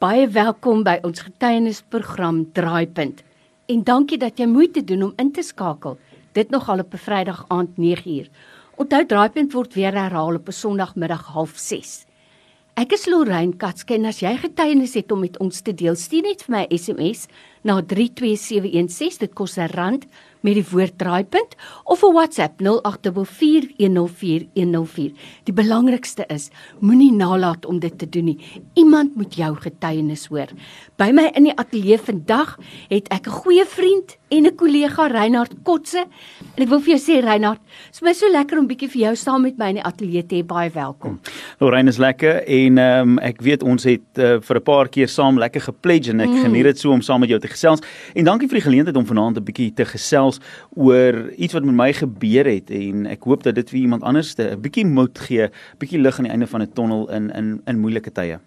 Baie welkom by ons getuienisprogram Draaipunt. En dankie dat jy moeite doen om in te skakel. Dit nog al op 'n Vrydag aand 9uur. Onthou Draaipunt word weer herhaal op 'n Sondagmiddag 06:30. Ek is Lorraine Katsken. As jy getuienis het om met ons te deel, stuur net vir my 'n SMS na 32716. Dit kos 'n rand met die woord draaipunt of 'n WhatsApp 0841041004. Die belangrikste is, moenie nalat om dit te doen nie. Iemand moet jou getuienis hoor. By my in die ateljee vandag het ek 'n goeie vriend en 'n kollega Reinhard Kotse. En ek wil vir jou sê Reinhard, dit is my so lekker om bietjie vir jou saam met my in die ateljee te hê. Baie welkom. Lorraine is lekker en ehm um, ek weet ons het uh, vir 'n paar keer saam lekker gepledge en ek mm. geniet dit so om saam met jou te gesels. En dankie vir die geleentheid om vanaand 'n bietjie te gesels oor iets wat met my gebeur het en ek hoop dat dit vir iemand anders 'n bietjie moed gee, bietjie lig aan die einde van 'n tonnel in in in moeilike tye.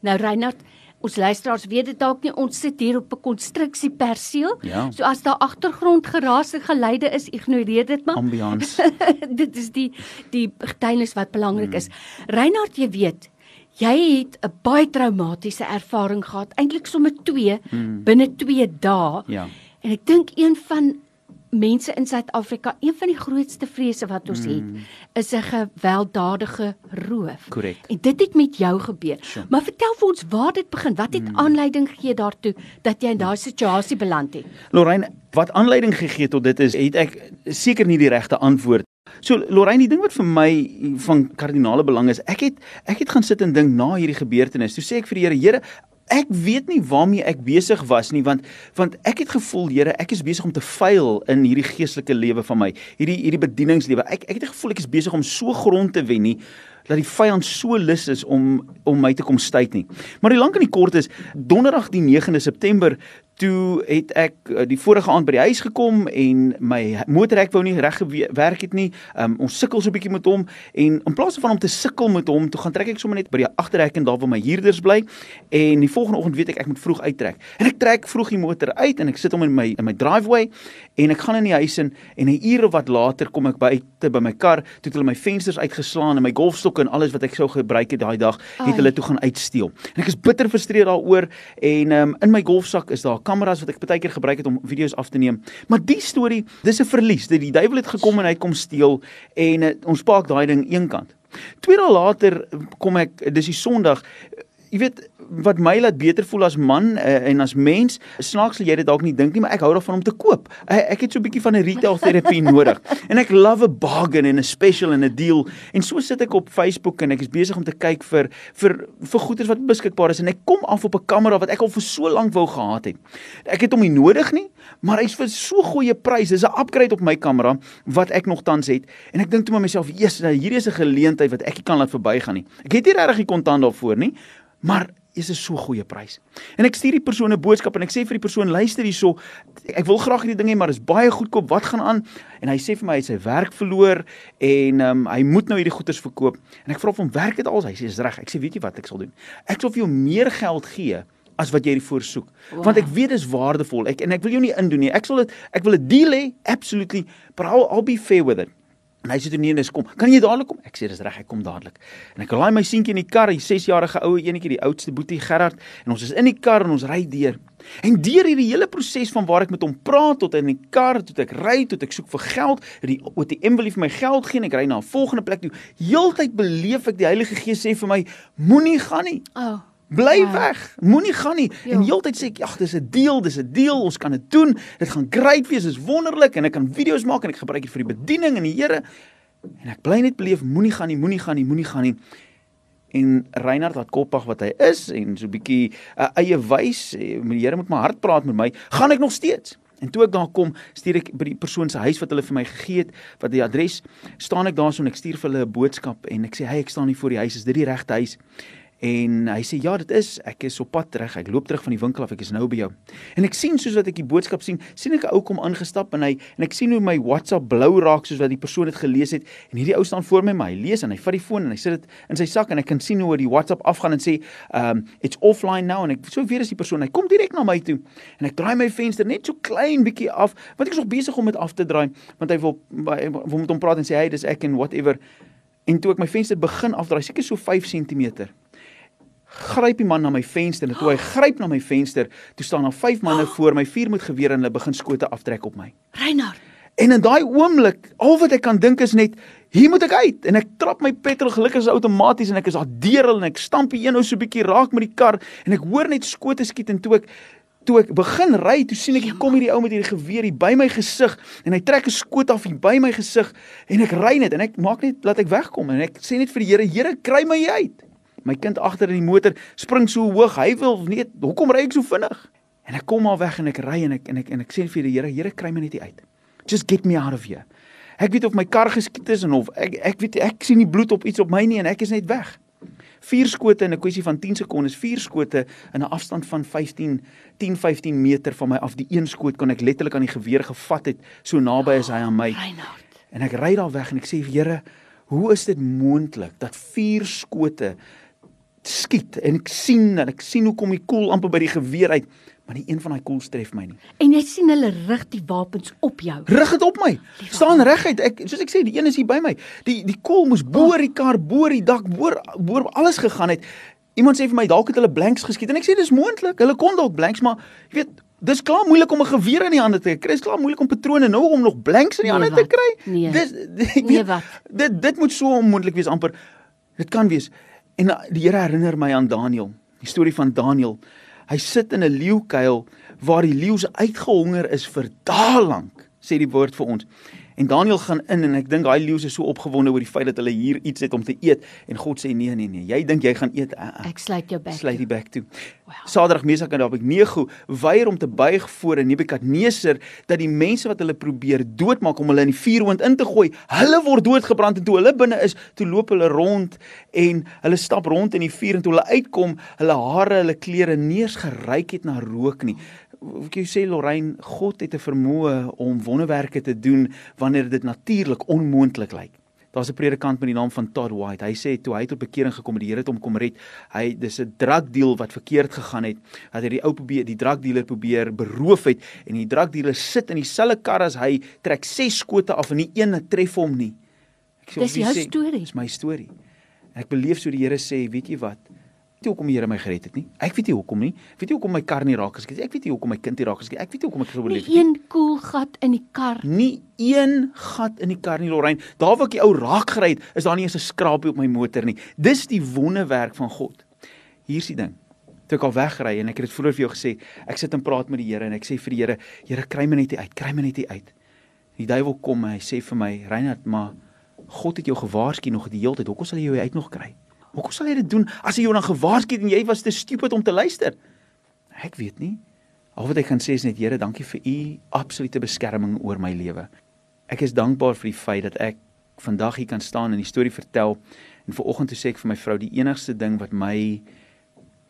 Nou Reinhard, ons luisteraars weet dit dalk nie ons sit hier op 'n konstruksieperseel. Ja. So as daar agtergrond geraas en geluide is, ignoreer dit maar. Ambiance. dit is die die getuienis wat belangrik mm. is. Reinhard, jy weet, jy het 'n baie traumatiese ervaring gehad, eintlik sommer 2 mm. binne 2 dae. Ja. En ek dink een van mense in Suid-Afrika, een van die grootste vrese wat ons mm. het, is 'n gewelddadige roof. Korrek. En dit het met jou gebeur. Sure. Maar vertel vir ons waar dit begin. Wat het mm. aanleiding gegee daartoe dat jy in daai situasie beland het? Lorraine, wat aanleiding gegee tot dit is, het ek seker nie die regte antwoord So Lorraine, die ding wat vir my van kardinale belang is, ek het ek het gaan sit en dink na hierdie gebeurtenis. Toe sê ek vir die Here, Here, ek weet nie waarmee ek besig was nie want want ek het gevoel Here ek is besig om te faal in hierdie geestelike lewe van my hierdie hierdie bedieningslewe ek ek het gevoel ek is besig om so grond te wen nie dat die vyand so lus is om om my te kom stuit nie maar die lank en die kort is donderdag die 9de September toe het ek uh, die vorige aand by die huis gekom en my motorhek wou nie reg werk het nie. Um, ons sukkel so 'n bietjie met hom en in plaas van om te sukkel met hom, toe gaan trek ek sommer net by die agterhek en daar waar my huurders bly en die volgende oggend weet ek ek moet vroeg uittrek. En ek trek vroeg die motor uit en ek sit hom in my in my driveway en ek gaan in die huis in en 'n uur of wat later kom ek by te by my kar, toe het hulle my vensters uitgeslaan en my golfstokke en alles wat ek sou gebruik het daai dag, het hulle toe gaan uitsteel. En ek is bitter frustreerd daaroor en um, in my golfsak is daar kameras wat ek baie keer gebruik het om video's af te neem. Maar die storie, dis 'n verlies. Dat die duiwel het gekom en hy kom steel en uh, ons paak daai ding eenkant. Twee dae later kom ek dis die Sondag jy weet wat my laat beter voel as man uh, en as mens snaaks sal jy dit dalk nie dink nie maar ek hou daarvan om te koop. Uh, ek het so 'n bietjie van 'n retail terapie nodig. En ek love 'n bargain en 'n special en 'n deal. En so sit ek op Facebook en ek is besig om te kyk vir vir vir goederes wat beskikbaar is en ek kom af op 'n kamera wat ek al vir so lank wou gehad het. Ek het hom nie nodig nie maar hy's vir so goeie prys. Dis 'n upgrade op my kamera wat ek nog tans het. En ek dink toe met myself Jesus nou hierdie is 'n geleentheid wat ek nie kan laat verbygaan nie. Ek het nie regtig die kontant daarvoor nie Maar is 'n so goeie prys. En ek stuur die persoon 'n boodskap en ek sê vir die persoon luister hierso, ek wil graag hierdie ding hê, maar dit is baie goedkoop. Wat gaan aan? En hy sê vir my hy het sy werk verloor en um, hy moet nou hierdie goederes verkoop. En ek vra hom werk dit al? Hy sê dis reg. Ek sê weet jy wat ek sal doen? Ek sal vir jou meer geld gee as wat jy hiervoor soek. Wow. Want ek weet dis waardevol. Ek en ek wil jou nie indoen nie. Ek sal dit ek wil 'n deal hê, absolutely, but I'll, I'll be fair with it. En hy sê toe nee, dis kom. Kan jy dadelik kom? Ek sê dis reg, ek kom dadelik. En ek laai my seentjie in die kar, die 6-jarige oue enetjie, die oudste boetie Gerard, en ons is in die kar en ons ry deur. En deur hierdie hele proses van waar ek met hom praat tot in die kar, tot ek ry, tot ek soek vir geld, die ATM wil vir my geld gee en ek ry na 'n volgende plek toe. Heeltyd beleef ek die Heilige Gees sê vir my, moenie gaan nie. Oh. Bly ja. weg. Moenie gaan nie. Ja. En heeltyd sê ek, "Ag, dis 'n deal, dis 'n deal. Ons kan dit doen. Dit gaan great wees. Dit is wonderlik en ek kan video's maak en ek gebruik dit vir die bediening en die Here." En ek bly net beleef, moenie gaan nie, moenie gaan nie, moenie gaan nie. En Reinhard wat koppig wat hy is en so 'n bietjie 'n uh, eie wys, die Here moet my hart praat met my, gaan ek nog steeds. En toe ek daar kom, stuur ek by die persoon se huis wat hulle vir my gegee het, wat die adres, staan ek daarso en ek stuur vir hulle 'n boodskap en ek sê, "Hey, ek staan hier voor die huis, is dit die regte huis?" En hy sê ja, dit is. Ek is op pad terug. Ek loop terug van die winkel af. Ek is nou by jou. En ek sien soos wat ek die boodskap sien, sien ek 'n ou kom aangestap en hy en ek sien hoe my WhatsApp blou raak soos wat die persoon dit gelees het. En hierdie ou staan voor my, maar hy lees en hy vat die foon en hy sit dit in sy sak en ek kan sien hoe die WhatsApp afgaan en sê, um it's offline now en ek so weer is die persoon. Hy kom direk na my toe en ek draai my venster net so klein bietjie af want ek is nog besig om dit af te draai want hy wil hy wil met hom praat en sê hey, dis ek en whatever. En toe ek my venster begin afdraai, seker so 5 cm gryp die man na my venster en toe hy gryp na my venster, toe staan daar vyf manne voor my, vier met gewere en hulle begin skote aftrek op my. Reinhard, En in daai oomblik, al wat ek kan dink is net hier moet ek uit en ek trap my petrol gelukkig is outomaties en ek is daar deur hulle en ek stamp die een ou so 'n bietjie raak met die kar en ek hoor net skote skiet en toe ek toe ek begin ry, toe sien ek hier kom hierdie ou met hierdie geweer hier by my gesig en hy trek 'n skoot af hier by my gesig en ek ry net en ek maak net dat ek wegkom en ek sê net vir die Here, Here, kry my hier uit. My kind agter in die motor spring so hoog, hy wil net, hoekom ry ek so vinnig? En ek kom maar weg en ek ry en ek en ek en ek sê vir die Here, Here, kry my net uit. Just get me out of here. Ek weet of my kar geskiet is en of ek ek weet ek sien nie bloed op iets op my nie en ek is net weg. Vier skote in 'n kwessie van 10 sekondes, vier skote in 'n afstand van 15 10 15 meter van my af. Die een skoot kon ek letterlik aan die geweer gevat het, so naby is hy aan my. Reinhard. En ek ry daar weg en ek sê Here, hoe is dit moontlik dat vier skote skiet en ek sien en ek sien hoe kom die koel amper by die geweer uit, maar nie een van daai koels tref my nie. En jy sien hulle rig die wapens op jou. Rig dit op my. Staan reguit. Ek soos ek sê, die een is hier by my. Die die koel moes bo die kar, bo die dak, bo bo alles gegaan het. Iemand sê vir my dalk het hulle blanks geskiet en ek sê dis moontlik. Hulle kon dalk blanks, maar jy weet, dis klaar moeilik om 'n geweer in die hande te kry. Dis klaar moeilik om patrone nou om nog blanks in die Nee, hande te wat? kry. Nee. Dis ek Nee, wat? dit dit moet so onmoontlik wees amper. Dit kan wees. En die Here herinner my aan Daniël. Die storie van Daniël. Hy sit in 'n leeukuil waar die leeu se uitgehonger is vir dae lank, sê die woord vir ons. En Daniël gaan in en ek dink daai leeu is so opgewonde oor die feit dat hulle hier iets het om te eet en God sê nee nee nee, jy dink jy gaan eet. Uh, uh, Ek sluit jou bek. sluit die bek toe. Wow. Saterdag Mesak en Abednego weier om te buig voor 'n Nebukadneser dat die mense wat hulle probeer doodmaak om hulle in die vuurhoond in te gooi, hulle word doodgebrand en toe hulle binne is, toe loop hulle rond en hulle stap rond in die vuur en toe hulle uitkom, hulle hare, hulle klere neers geryk het na rook nie. Ek sê Lorraine, God het 'n vermoë om wonderwerke te doen wanneer dit natuurlik onmoontlik lyk. Daar's 'n predikant met die naam van Todd White. Hy sê toe hy tot bekering gekom het, die Here het hom kom red. Hy dis 'n drugdeal wat verkeerd gegaan het. Dat hy die ou probeer die drugdealer probeer beroof het en die drugdealer sit in dieselfde kar as hy, trek 6 skote af en nie een tref hom nie. Ek Dis "Wie jou sê- storie." Dis my storie. En ek beleef so die Here sê, weet jy wat? Weet jy hoekom die Here my gered het nie? Ek weet nie hoekom nie. Weet jy hoekom my kar nie raak geskiet het? Ek weet nie hoekom my kind nie raak geskiet het. Ek weet nie hoekom ek so beleef Nie nie. een koelgat in die kar. Nie een gat in die kar nie, Lorraine. Daar waar ek die ou raak gery het, is daar nie eens 'n skrapie op my motor nie. Dis die wonderwerk van God. Hier's die ding. Toe ek al wegry en ek het dit vroeër vir jou gesê, ek sit en praat met die Here en ek sê vir die Here, Here, kry my net uit, kry my net uit. Die duiwel kom en hy sê vir my, Reinhard, maar God het jou gewaarsku nog die hele tyd. Hoekom sal hy jou uit nog kry? Hoekom sal hy dit doen as hy jou dan gewaarsku het en jy was te stupid om te luister? Ek weet nie. Al wat ek kan sê is net Here, dankie vir u absolute beskerming oor my lewe. Ek is dankbaar vir die feit dat ek vandag hier kan staan en die storie vertel en vanoggend toe sê ek vir my vrou die enigste ding wat my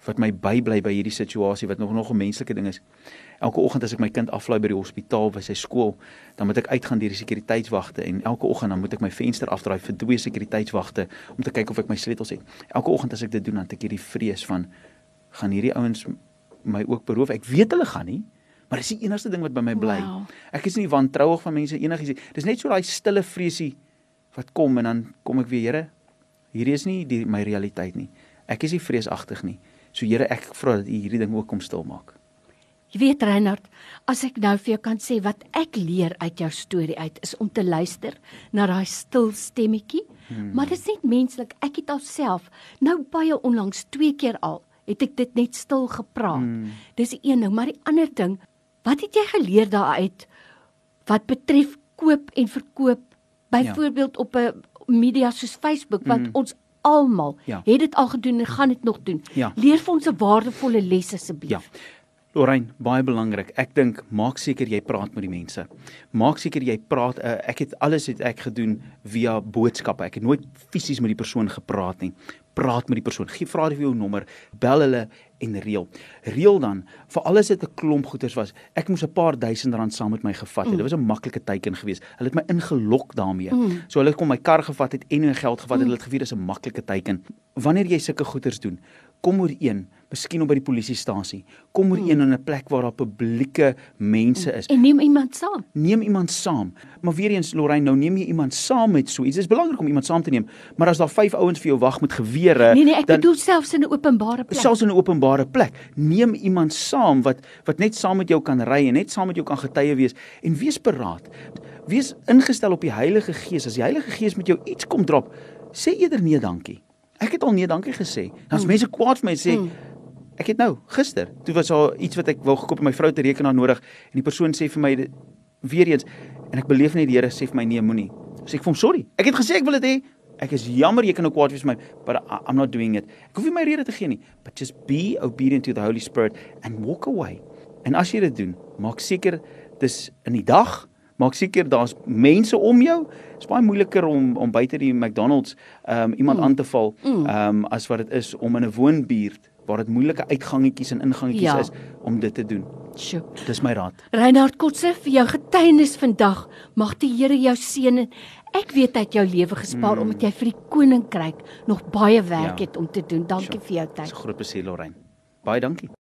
wat my bybly by hierdie situasie wat nog nog 'n menslike ding is. Elke oggend as ek my kind aflaai by die hospitaal by sy skool, dan moet ek uitgaan deur die sekuriteitswagte en elke oggend dan moet ek my venster afdraai vir twee sekuriteitswagte om te kyk of ek my sleutels het. Elke oggend as ek dit doen, dan het ek hierdie vrees van gaan hierdie ouens my ook beroof. Ek weet hulle gaan nie, maar dis die enigste ding wat by my bly. Wow. Ek is nie wantrouig van mense enigiets nie. Dis net so daai stille vreesie wat kom en dan kom ek weer, Here, hierdie is nie die my realiteit nie. Ek is nie vreesagtig nie. So Here, ek vra dat U hierdie ding ook kom stil maak. Jy weet Reinhard, as ek nou vir jou kan sê wat ek leer uit jou storie uit is om te luister na daai stil stemmetjie. Hmm. Maar dit is net menslik. Ek het alself nou baie onlangs twee keer al het ek dit net stil gepraat. Hmm. Dis een ding, maar die ander ding, wat het jy geleer daaruit wat betref koop en verkoop byvoorbeeld ja. op 'n media soos Facebook wat hmm. ons almal Ja. het dit al gedoen en gaan dit nog doen. Ja. Leer vir ons 'n waardevolle les asseblief. Ja. Lorraine, baie belangrik. Ek dink maak seker jy praat met die mense. Maak seker jy praat uh, ek het alles het ek gedoen via boodskappe. Ek het nooit fisies met die persoon gepraat nie. Praat met die persoon. Gee vra vir jou nommer, bel hulle en reël. Reël dan vir alles dit 'n klomp goeders was. Ek moes 'n paar duisend rand saam met my gevat het. Mm. Dit was 'n maklike teiken geweest. Hulle het my ingelok daarmee. Mm. So hulle het kom my kar gevat het en my geld gevat het. Mm. Hulle het gevier is 'n maklike teiken. Wanneer jy sulke goeders doen, kom ooreen miskien om by die polisiestasie. Kom oor een in 'n plek waar daar publieke mense is. En neem iemand saam. Neem iemand saam. Maar weer eens Lorraine, nou neem jy iemand saam met so iets. Dit is belangrik om iemand saam te neem, maar as daar vyf ouens vir jou wag met gewere, Nee nee, ek dan bedoel selfs in 'n openbare plek. selfs in 'n openbare plek, neem iemand saam wat wat net saam met jou kan ry en net saam met jou kan getuie wees en wees paraat. Wees ingestel op die Heilige Gees. As die Heilige Gees met jou iets kom drop, sê eerder nee dankie. Ek het al nee dankie gesê. Dan's Mm. mense kwaad vir my sê Mm. Ek het nou gister, toe was daar iets wat ek wou gekoop en my vrou te rekenaar nodig en die persoon sê vir my dit- weer eens en ek beleef net die Here sê vir my nee moenie. Sê ek vir hom sorry. Ek het gesê ek wil dit hê. Ek is jammer jy kan nou kwaad wees vir my, but I'm not doing it. Ek hoef nie my rede te gee nie, but just be obedient to the Holy Spirit and walk away. En as jy dit doen, maak seker dis in die dag Maak seker daar's mense om jou. Dit's baie moeiliker om om buite die McDonald's um iemand Mm. aan te val um as wat dit is om in 'n woonbuurt waar dit moeilike uitgangetjies en ingangetjies Ja. is om dit te doen. Sjoe. Dis my raad. Reinhard Kotse vir jou getuienis vandag. Mag die Here jou seën en ek weet hy het jou lewe gespaar Mm. omdat jy vir die koninkryk nog baie werk Ja. het om te doen. Dankie Sure. vir jou Dis tyd. 'n groot plesier Lorraine. Baie dankie.